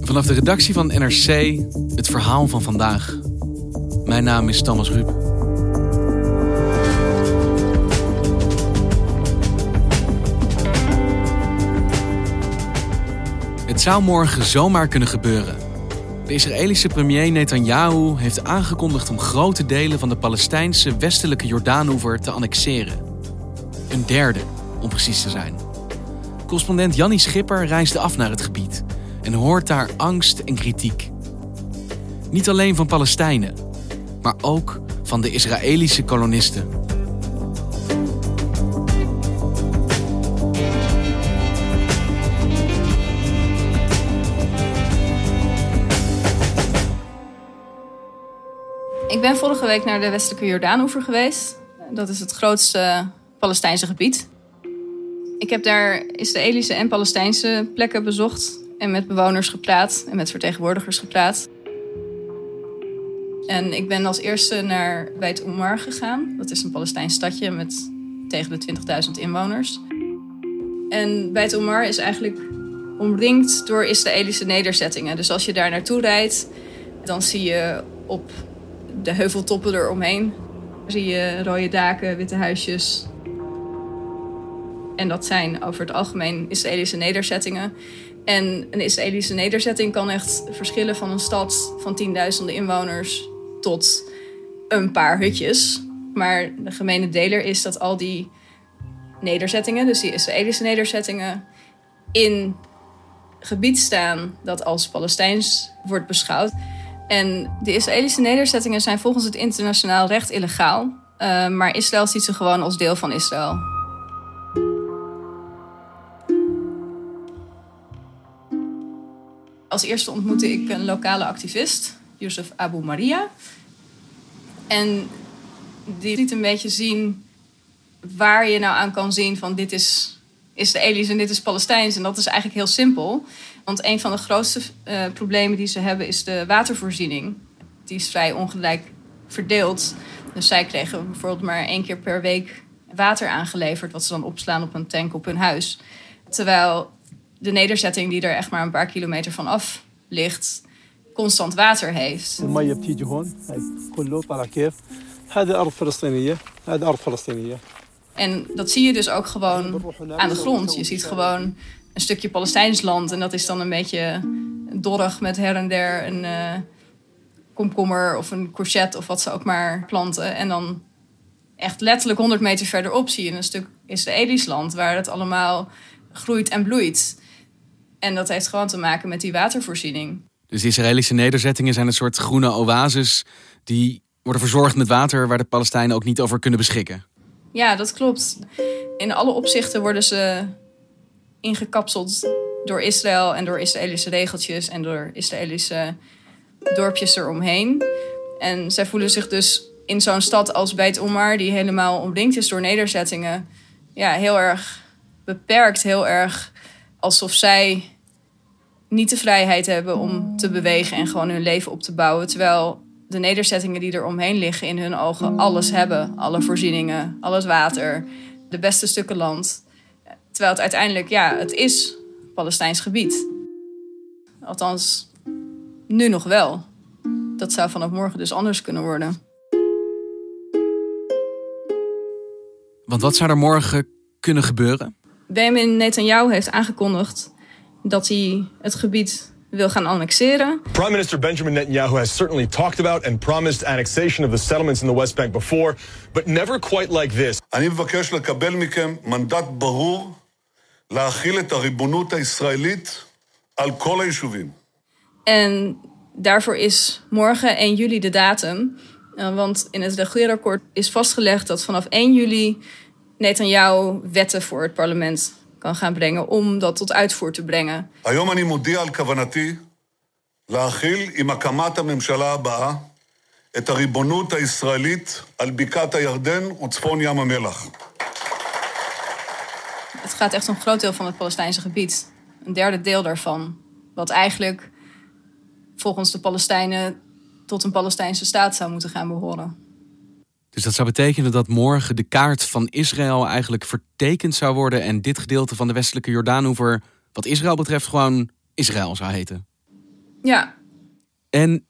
Vanaf de redactie van NRC het verhaal van vandaag. Mijn naam is Thomas Ruip. Het zou morgen zomaar kunnen gebeuren. De Israëlische premier Netanyahu heeft aangekondigd om grote delen van de Palestijnse westelijke Jordaanoever te annexeren. Een derde, om precies te zijn. Correspondent Jannie Schipper reisde af naar het gebied en hoort daar angst en kritiek. Niet alleen van Palestijnen, maar ook van de Israëlische kolonisten. Ik ben vorige week naar de westelijke Jordaanoever geweest. Dat is het grootste Palestijnse gebied. Ik heb daar Israëlische en Palestijnse plekken bezocht en met bewoners gepraat en met vertegenwoordigers gepraat. En ik ben als eerste naar Beit Omar gegaan. Dat is een Palestijns stadje met tegen de 20.000 inwoners. En Beit Omar is eigenlijk omringd door Israëlische nederzettingen. Dus als je daar naartoe rijdt, dan zie je op de heuveltoppen eromheen zie je rode daken, witte huisjes. En dat zijn over het algemeen Israëlische nederzettingen. En een Israëlische nederzetting kan echt verschillen van een stad van tienduizenden inwoners tot een paar hutjes. Maar de gemene deler is dat al die nederzettingen, dus die Israëlische nederzettingen, in gebied staan dat als Palestijns wordt beschouwd. En de Israëlische nederzettingen zijn volgens het internationaal recht illegaal. Uh, maar Israël ziet ze gewoon als deel van Israël. Als eerste ontmoette ik een lokale activist, Youssef Abu Maria. En die liet een beetje zien waar je nou aan kan zien van dit is Israëlisch en dit is Palestijns. En dat is eigenlijk heel simpel. Want een van de grootste uh, problemen die ze hebben is de watervoorziening. Die is vrij ongelijk verdeeld. Dus zij kregen bijvoorbeeld maar één keer per week water aangeleverd, wat ze dan opslaan op een tank op hun huis. Terwijl de nederzetting die er echt maar een paar kilometer van af ligt, constant water heeft. En dat zie je dus ook gewoon aan de grond. Je ziet gewoon een stukje Palestijns land. En dat is dan een beetje dorrig met her en der een uh, komkommer of een courgette of wat ze ook maar planten. En dan echt letterlijk 100 meter verderop zie je een stuk Israëlisch land waar het allemaal groeit en bloeit. En dat heeft gewoon te maken met die watervoorziening. Dus de Israëlische nederzettingen zijn een soort groene oases die worden verzorgd met water waar de Palestijnen ook niet over kunnen beschikken. Ja, dat klopt. In alle opzichten worden ze ingekapseld door Israël en door Israëlische regeltjes en door Israëlische dorpjes eromheen. En zij voelen zich dus in zo'n stad als Beit Omar, die helemaal omringd is door nederzettingen, ja, heel erg beperkt, heel erg alsof zij niet de vrijheid hebben om te bewegen en gewoon hun leven op te bouwen. Terwijl de nederzettingen die er omheen liggen in hun ogen alles hebben. Alle voorzieningen, al het water, de beste stukken land. Terwijl het uiteindelijk, ja, het is Palestijns gebied. Althans, nu nog wel. Dat zou vanaf morgen dus anders kunnen worden. Want wat zou er morgen kunnen gebeuren? Benjamin Netanyahu heeft aangekondigd dat hij het gebied wil gaan annexeren. Prime Minister Benjamin Netanyahu has certainly talked about and promised annexation of the settlements in the West Bank before, but never quite like this. אני מבקש לקבל מכם מנדט ברור להכיל את הריבונות הישראלית על כל היישובים. En daarvoor is morgen 1 juli de datum. Want in het regeerakkoord is vastgelegd dat vanaf 1 juli Netanyahu wetten voor het parlement kan gaan brengen om dat tot uitvoer te brengen. היום אני מודיע על כוונתי להכיל עם הקמת הממשלה הבאה את הריבונות הישראלית על בקעת הירדן וצפון ים המלח. Het gaat echt om een groot deel van het Palestijnse gebied. Een derde deel daarvan. Wat eigenlijk volgens de Palestijnen tot een Palestijnse staat zou moeten gaan behoren. Dus dat zou betekenen dat morgen de kaart van Israël eigenlijk vertekend zou worden en dit gedeelte van de westelijke Jordaanoever, wat Israël betreft, gewoon Israël zou heten. Ja, En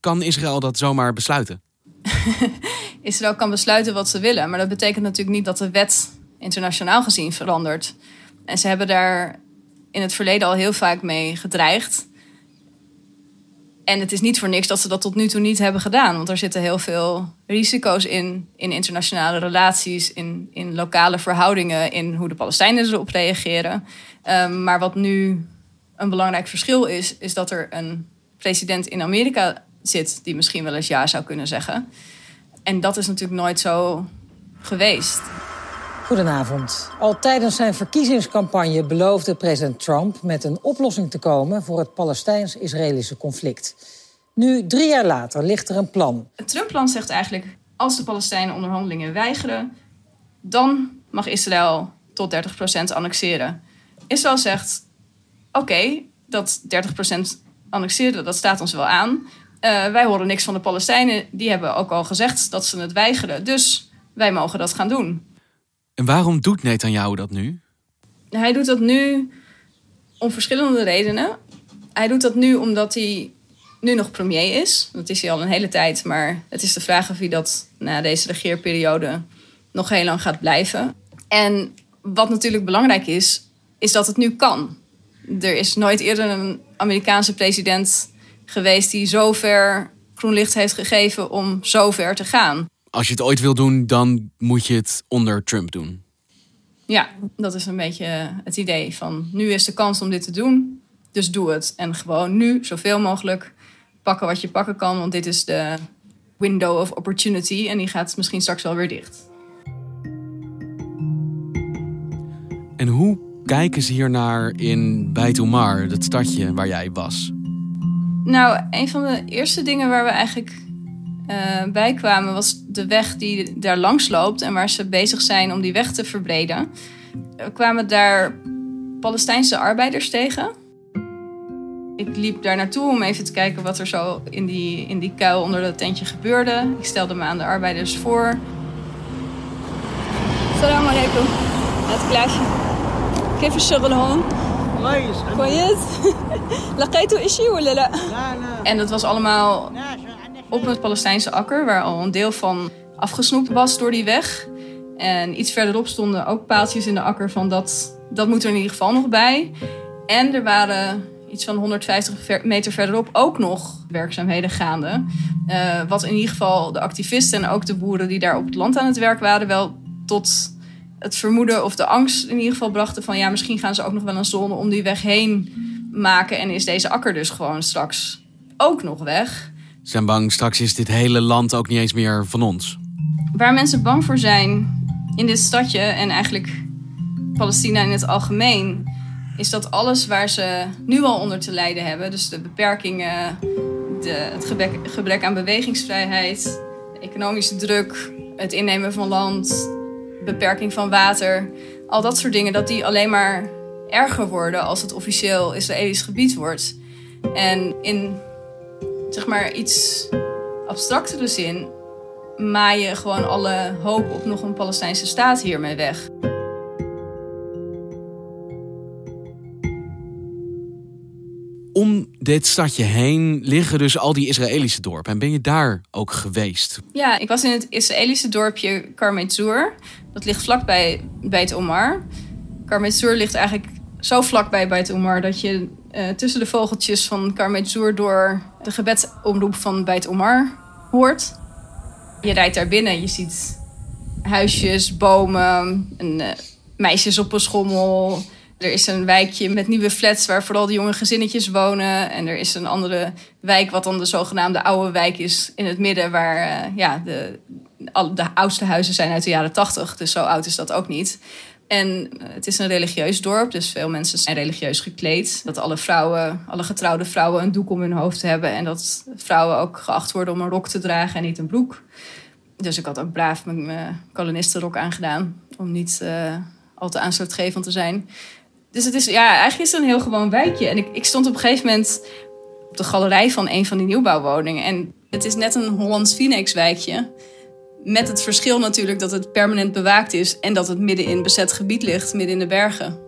kan Israël dat zomaar besluiten? Israël kan besluiten wat ze willen. Maar dat betekent natuurlijk niet dat de wet internationaal gezien verandert. En ze hebben daar in het verleden al heel vaak mee gedreigd. En het is niet voor niks dat ze dat tot nu toe niet hebben gedaan. Want er zitten heel veel risico's in, in internationale relaties, in, in lokale verhoudingen, in hoe de Palestijnen erop reageren. Ehm, maar wat nu een belangrijk verschil is, is dat er een president in Amerika zit die misschien wel eens ja zou kunnen zeggen. En dat is natuurlijk nooit zo geweest. Goedenavond. Al tijdens zijn verkiezingscampagne beloofde president Trump met een oplossing te komen voor het Palestijns-Israëlische conflict. Nu, drie jaar later, ligt er een plan. Het Trump-plan zegt eigenlijk: als de Palestijnen onderhandelingen weigeren, dan mag Israël tot 30% annexeren. Israël zegt: oké, dat 30% annexeren, dat staat ons wel aan. Eh, wij horen niks van de Palestijnen. Die hebben ook al gezegd dat ze het weigeren. Dus wij mogen dat gaan doen. En waarom doet Netanyahu dat nu? Hij doet dat nu om verschillende redenen. Hij doet dat nu omdat hij nu nog premier is. Dat is hij al een hele tijd. Maar het is de vraag of hij dat na deze regeerperiode nog heel lang gaat blijven. En wat natuurlijk belangrijk is, is dat het nu kan. Er is nooit eerder een Amerikaanse president geweest die zo ver groen licht heeft gegeven om zo ver te gaan. Als je het ooit wil doen, dan moet je het onder Trump doen. Ja, dat is een beetje het idee van nu is de kans om dit te doen, dus doe het. En gewoon nu zoveel mogelijk pakken wat je pakken kan, want dit is de window of opportunity en die gaat misschien straks wel weer dicht. En hoe kijken ze hiernaar in Beit Omar, dat stadje waar jij was? Nou, een van de eerste dingen waar we eigenlijk eh, bij kwamen was de weg die daar langs loopt en waar ze bezig zijn om die weg te verbreden. We kwamen daar Palestijnse arbeiders tegen. Ik liep daar naartoe om even te kijken wat er zo in die, in die kuil onder dat tentje gebeurde. Ik stelde me aan de arbeiders voor. Salam alaikum. Het klaasje. كيف الشغل هون؟ كويس كويس؟ لقيتوا إشي ولا لا؟ لا لا En dat was allemaal لا شو عندك op het Palestijnse akker, waar al een deel van afgesnoept was door die weg. En iets verderop stonden ook paaltjes in de akker van dat, dat moet er in ieder geval nog bij. En er waren iets van 150 ver- meter verderop ook nog werkzaamheden gaande. Eh, wat in ieder geval de activisten en ook de boeren die daar op het land aan het werk waren wel tot het vermoeden of de angst in ieder geval brachten van ja, misschien gaan ze ook nog wel een zone om die weg heen maken en is deze akker dus gewoon straks ook nog weg. Zijn bang, straks is dit hele land ook niet eens meer van ons. Waar mensen bang voor zijn in dit stadje en eigenlijk Palestina in het algemeen, is dat alles waar ze nu al onder te lijden hebben, dus de beperkingen, de, het gebrek, aan bewegingsvrijheid, economische druk, het innemen van land, beperking van water, al dat soort dingen, dat die alleen maar erger worden als het officieel Israëlisch gebied wordt. En in zeg maar iets abstractere zin maai je gewoon alle hoop op nog een Palestijnse staat hiermee weg. Om dit stadje heen liggen dus al die Israëlische dorpen. En ben je daar ook geweest? Ja, ik was in het Israëlische dorpje Karmet Zur. Dat ligt vlakbij Beit Omar. Karmet Zur ligt eigenlijk zo vlakbij Beit Omar dat je eh, tussen de vogeltjes van Karmet Zur door de gebedsomroep van Beit Omar hoort. Je rijdt daar binnen, je ziet huisjes, bomen, een, eh, meisjes op een schommel. Er is een wijkje met nieuwe flats waar vooral de jonge gezinnetjes wonen. En er is een andere wijk, wat dan de zogenaamde oude wijk is in het midden, waar eh, ja, de, de oudste huizen zijn uit de jaren tachtig. Dus zo oud is dat ook niet. En het is een religieus dorp, dus veel mensen zijn religieus gekleed. Dat alle vrouwen, alle getrouwde vrouwen een doek om hun hoofd hebben. En dat vrouwen ook geacht worden om een rok te dragen en niet een broek. Dus ik had ook braaf mijn kolonistenrok aangedaan. Om niet uh, al te aanstootgevend te zijn. Dus het is, ja, eigenlijk is het een heel gewoon wijkje. En ik, ik stond op een gegeven moment op de galerij van een van die nieuwbouwwoningen. En het is net een Hollands Phoenix wijkje. Met het verschil natuurlijk dat het permanent bewaakt is en dat het midden in bezet gebied ligt, midden in de bergen.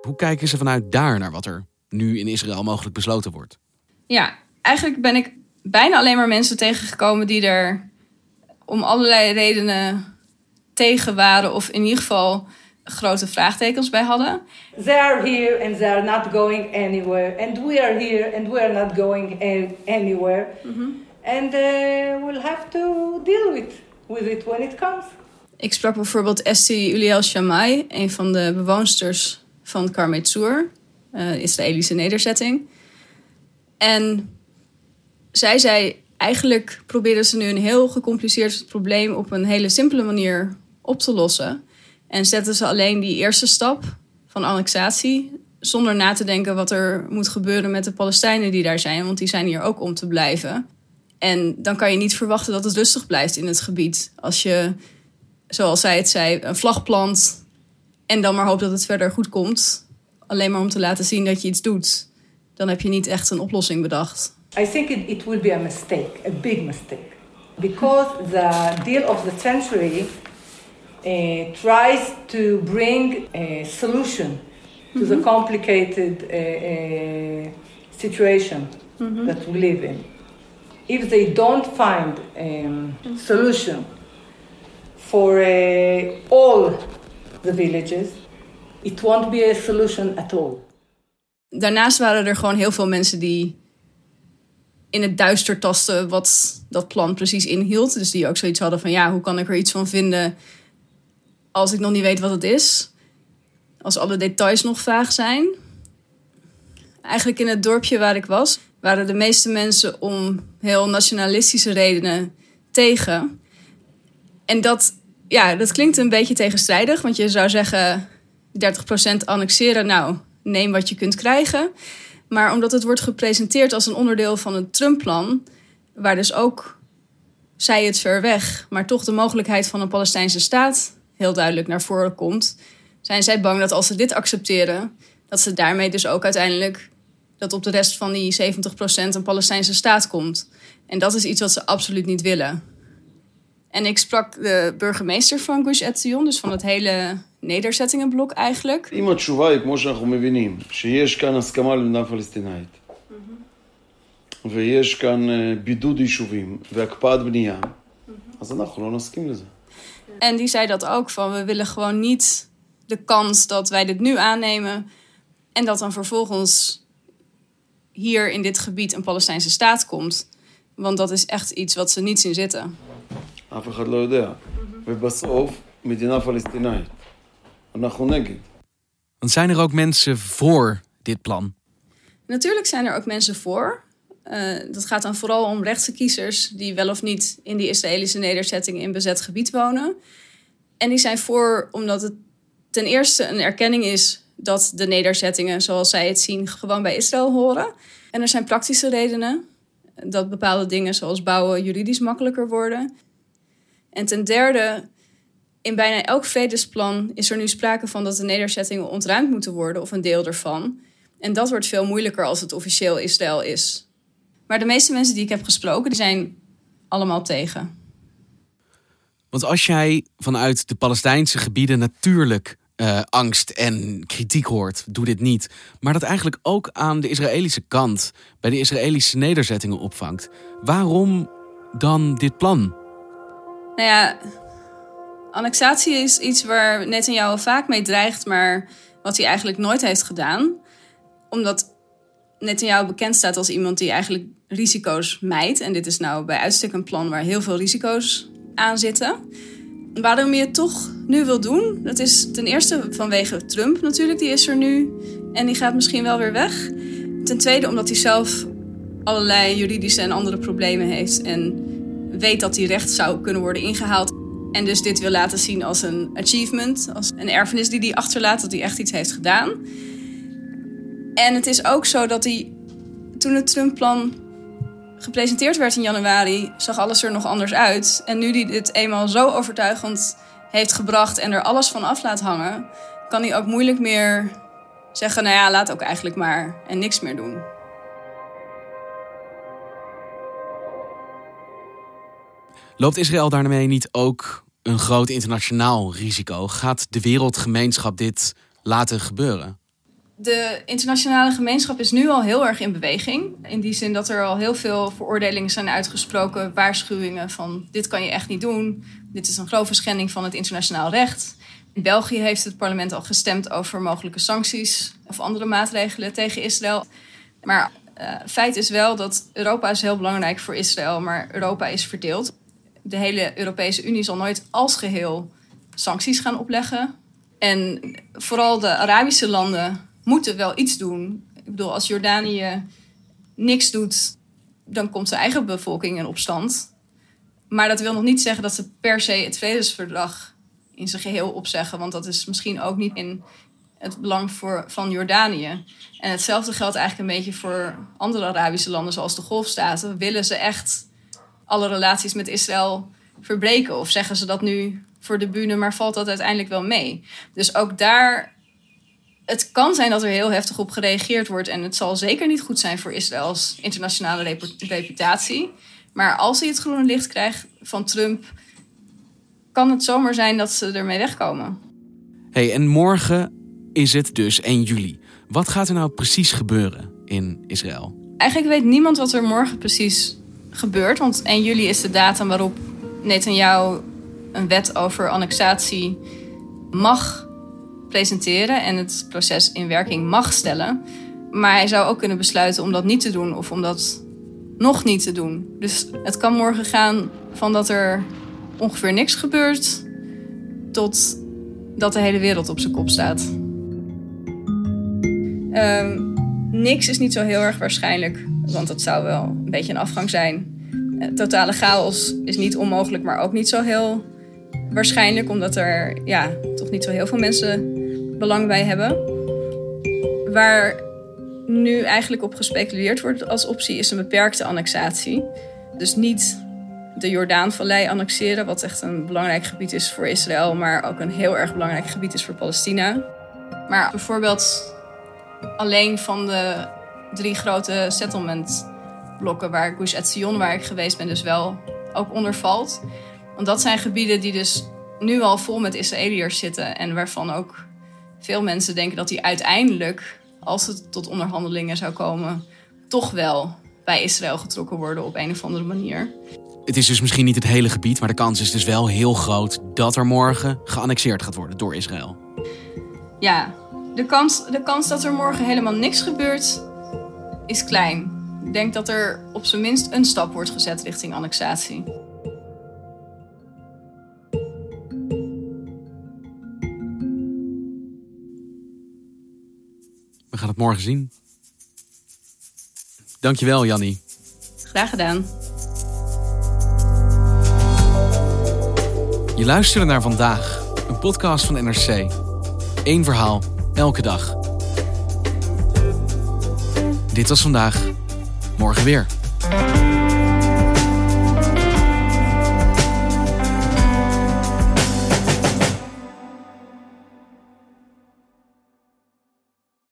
Hoe kijken ze vanuit daar naar wat er nu in Israël mogelijk besloten wordt? Ja, eigenlijk ben ik bijna alleen maar mensen tegengekomen die er om allerlei redenen tegen waren, of in ieder geval grote vraagtekens bij hadden. They are here and they are not going anywhere. And we are here and we are not going anywhere. Mm -hmm. And uh, we'll have to deal with, with it when it comes. Ik sprak bijvoorbeeld Esti Uliel Shamai, een van de bewoonsters van Karmet Zur, uh, Israëlische nederzetting. En zij zei, eigenlijk proberen ze nu een heel gecompliceerd probleem op een hele simpele manier op te lossen. En zetten ze alleen die eerste stap van annexatie, zonder na te denken wat er moet gebeuren met de Palestijnen die daar zijn, want die zijn hier ook om te blijven. En dan kan je niet verwachten dat het rustig blijft in het gebied. Als je, zoals zij het zei, een vlag plant en dan maar hoopt dat het verder goed komt, alleen maar om te laten zien dat je iets doet, dan heb je niet echt een oplossing bedacht. I think it, it will be a mistake, a big mistake. Because the deal of the century uh, tries to bring a solution to the complicated uh, uh, situation mm-hmm. that we live in. If they don't find um, solution for uh, all the villages, it won't be a solution at all. Daarnaast waren er gewoon heel veel mensen die in het duister tasten wat dat plan precies inhield. Dus die ook zoiets hadden van ja, hoe kan ik er iets van vinden als ik nog niet weet wat het is. Als alle details nog vaag zijn. Eigenlijk in het dorpje waar ik was, waren de meeste mensen om heel nationalistische redenen tegen. En dat, ja, dat klinkt een beetje tegenstrijdig, want je zou zeggen 30% annexeren, nou, neem wat je kunt krijgen. Maar omdat het wordt gepresenteerd als een onderdeel van het Trump-plan, waar dus ook, zij het ver weg, maar toch de mogelijkheid van een Palestijnse staat heel duidelijk naar voren komt, zijn zij bang dat als ze dit accepteren, dat ze daarmee dus ook uiteindelijk dat op de rest van die 70% een Palestijnse staat komt. En dat is iets wat ze absoluut niet willen. En ik sprak de burgemeester van Gush Etzion, dus van het hele nederzettingenblok eigenlijk. אם התשובה היא כמו שאנחנו מבינים, שיש כאן הסכמה למדינה פלסטינאית, ויש כאן בידוד יישובים והקפאת בנייה, אז אנחנו לא נסכים לזה. En die zei dat ook, van we willen gewoon niet de kans dat wij dit nu aannemen en dat dan vervolgens hier in dit gebied een Palestijnse staat komt. Want dat is echt iets wat ze niet zien zitten. אף אחד לא יודע. ובסוף, מדינה פלסטינאית. אנחנו נגד. Want zijn er ook mensen voor dit plan? Natuurlijk zijn er ook mensen voor. Uh, dat gaat dan vooral om rechtse kiezers die wel of niet in die Israëlische nederzettingen in bezet gebied wonen. En die zijn voor omdat het ten eerste een erkenning is dat de nederzettingen, zoals zij het zien, gewoon bij Israël horen. En er zijn praktische redenen dat bepaalde dingen zoals bouwen juridisch makkelijker worden. En ten derde, in bijna elk vredesplan is er nu sprake van dat de nederzettingen ontruimd moeten worden of een deel ervan. En dat wordt veel moeilijker als het officieel Israël is. Maar de meeste mensen die ik heb gesproken, die zijn allemaal tegen. Want als jij vanuit de Palestijnse gebieden natuurlijk uh, angst en kritiek hoort, doe dit niet. Maar dat eigenlijk ook aan de Israëlische kant, bij de Israëlische nederzettingen opvangt. Waarom dan dit plan? Nou ja, annexatie is iets waar Netanyahu vaak mee dreigt, maar wat hij eigenlijk nooit heeft gedaan. Omdat Netanyahu bekend staat als iemand die eigenlijk risico's mijdt. En dit is nou bij uitstek een plan waar heel veel risico's aan zitten. Waarom je het toch nu wil doen, dat is ten eerste vanwege Trump natuurlijk, die is er nu en die gaat misschien wel weer weg. Ten tweede omdat hij zelf allerlei juridische en andere problemen heeft en weet dat hij recht zou kunnen worden ingehaald. En dus dit wil laten zien als een achievement, als een erfenis die hij achterlaat, dat hij echt iets heeft gedaan. En het is ook zo dat hij, toen het Trump-plan gepresenteerd werd in januari, zag alles er nog anders uit. En nu hij dit eenmaal zo overtuigend heeft gebracht en er alles van af laat hangen, kan hij ook moeilijk meer zeggen: Nou ja, laat ook eigenlijk maar en niks meer doen. Loopt Israël daarmee niet ook een groot internationaal risico? Gaat de wereldgemeenschap dit laten gebeuren? De internationale gemeenschap is nu al heel erg in beweging. In die zin dat er al heel veel veroordelingen zijn uitgesproken, waarschuwingen van dit kan je echt niet doen. Dit is een grove schending van het internationaal recht. In België heeft het parlement al gestemd over mogelijke sancties of andere maatregelen tegen Israël. Maar uh, feit is wel dat Europa is heel belangrijk voor Israël, maar Europa is verdeeld. De hele Europese Unie zal nooit als geheel sancties gaan opleggen. En vooral de Arabische landen moeten wel iets doen. Ik bedoel, als Jordanië niks doet, dan komt zijn eigen bevolking in opstand. Maar dat wil nog niet zeggen dat ze per se het vredesverdrag in zijn geheel opzeggen. Want dat is misschien ook niet in het belang voor, van Jordanië. En hetzelfde geldt eigenlijk een beetje voor andere Arabische landen, zoals de Golfstaten. Willen ze echt alle relaties met Israël verbreken? Of zeggen ze dat nu voor de bühne, maar valt dat uiteindelijk wel mee? Dus ook daar het kan zijn dat er heel heftig op gereageerd wordt. En het zal zeker niet goed zijn voor Israëls internationale reputatie. Maar als hij het groene licht krijgt van Trump, kan het zomaar zijn dat ze ermee wegkomen. Hey, en morgen is het dus 1 juli. Wat gaat er nou precies gebeuren in Israël? Eigenlijk weet niemand wat er morgen precies gebeurt. Want 1 juli is de datum waarop Netanyahu een wet over annexatie mag presenteren en het proces in werking mag stellen. Maar hij zou ook kunnen besluiten om dat niet te doen of om dat nog niet te doen. Dus het kan morgen gaan van dat er ongeveer niks gebeurt tot dat de hele wereld op zijn kop staat. Um, niks is niet zo heel erg waarschijnlijk, want dat zou wel een beetje een afgang zijn. Eh, totale chaos is niet onmogelijk, maar ook niet zo heel waarschijnlijk, omdat er ja, toch niet zo heel veel mensen belang bij hebben. Waar nu eigenlijk op gespeculeerd wordt als optie is een beperkte annexatie. Dus niet de Jordaanvallei annexeren, wat echt een belangrijk gebied is voor Israël, maar ook een heel erg belangrijk gebied is voor Palestina. Maar bijvoorbeeld alleen van de drie grote settlementblokken waar Gush Etzion, waar ik geweest ben, dus wel ook onder valt. Want dat zijn gebieden die dus nu al vol met Israëliërs zitten en waarvan ook veel mensen denken dat die uiteindelijk, als het tot onderhandelingen zou komen, toch wel bij Israël getrokken worden op een of andere manier. Het is dus misschien niet het hele gebied, maar de kans is dus wel heel groot dat er morgen geannexeerd gaat worden door Israël. Ja, de kans, de kans dat er morgen helemaal niks gebeurt is klein. Ik denk dat er op zijn minst een stap wordt gezet richting annexatie. Gaan het morgen zien. Dankjewel, Jannie. Graag gedaan. Je luisterde naar vandaag, een podcast van NRC. Eén verhaal, elke dag. Dit was vandaag. Morgen weer.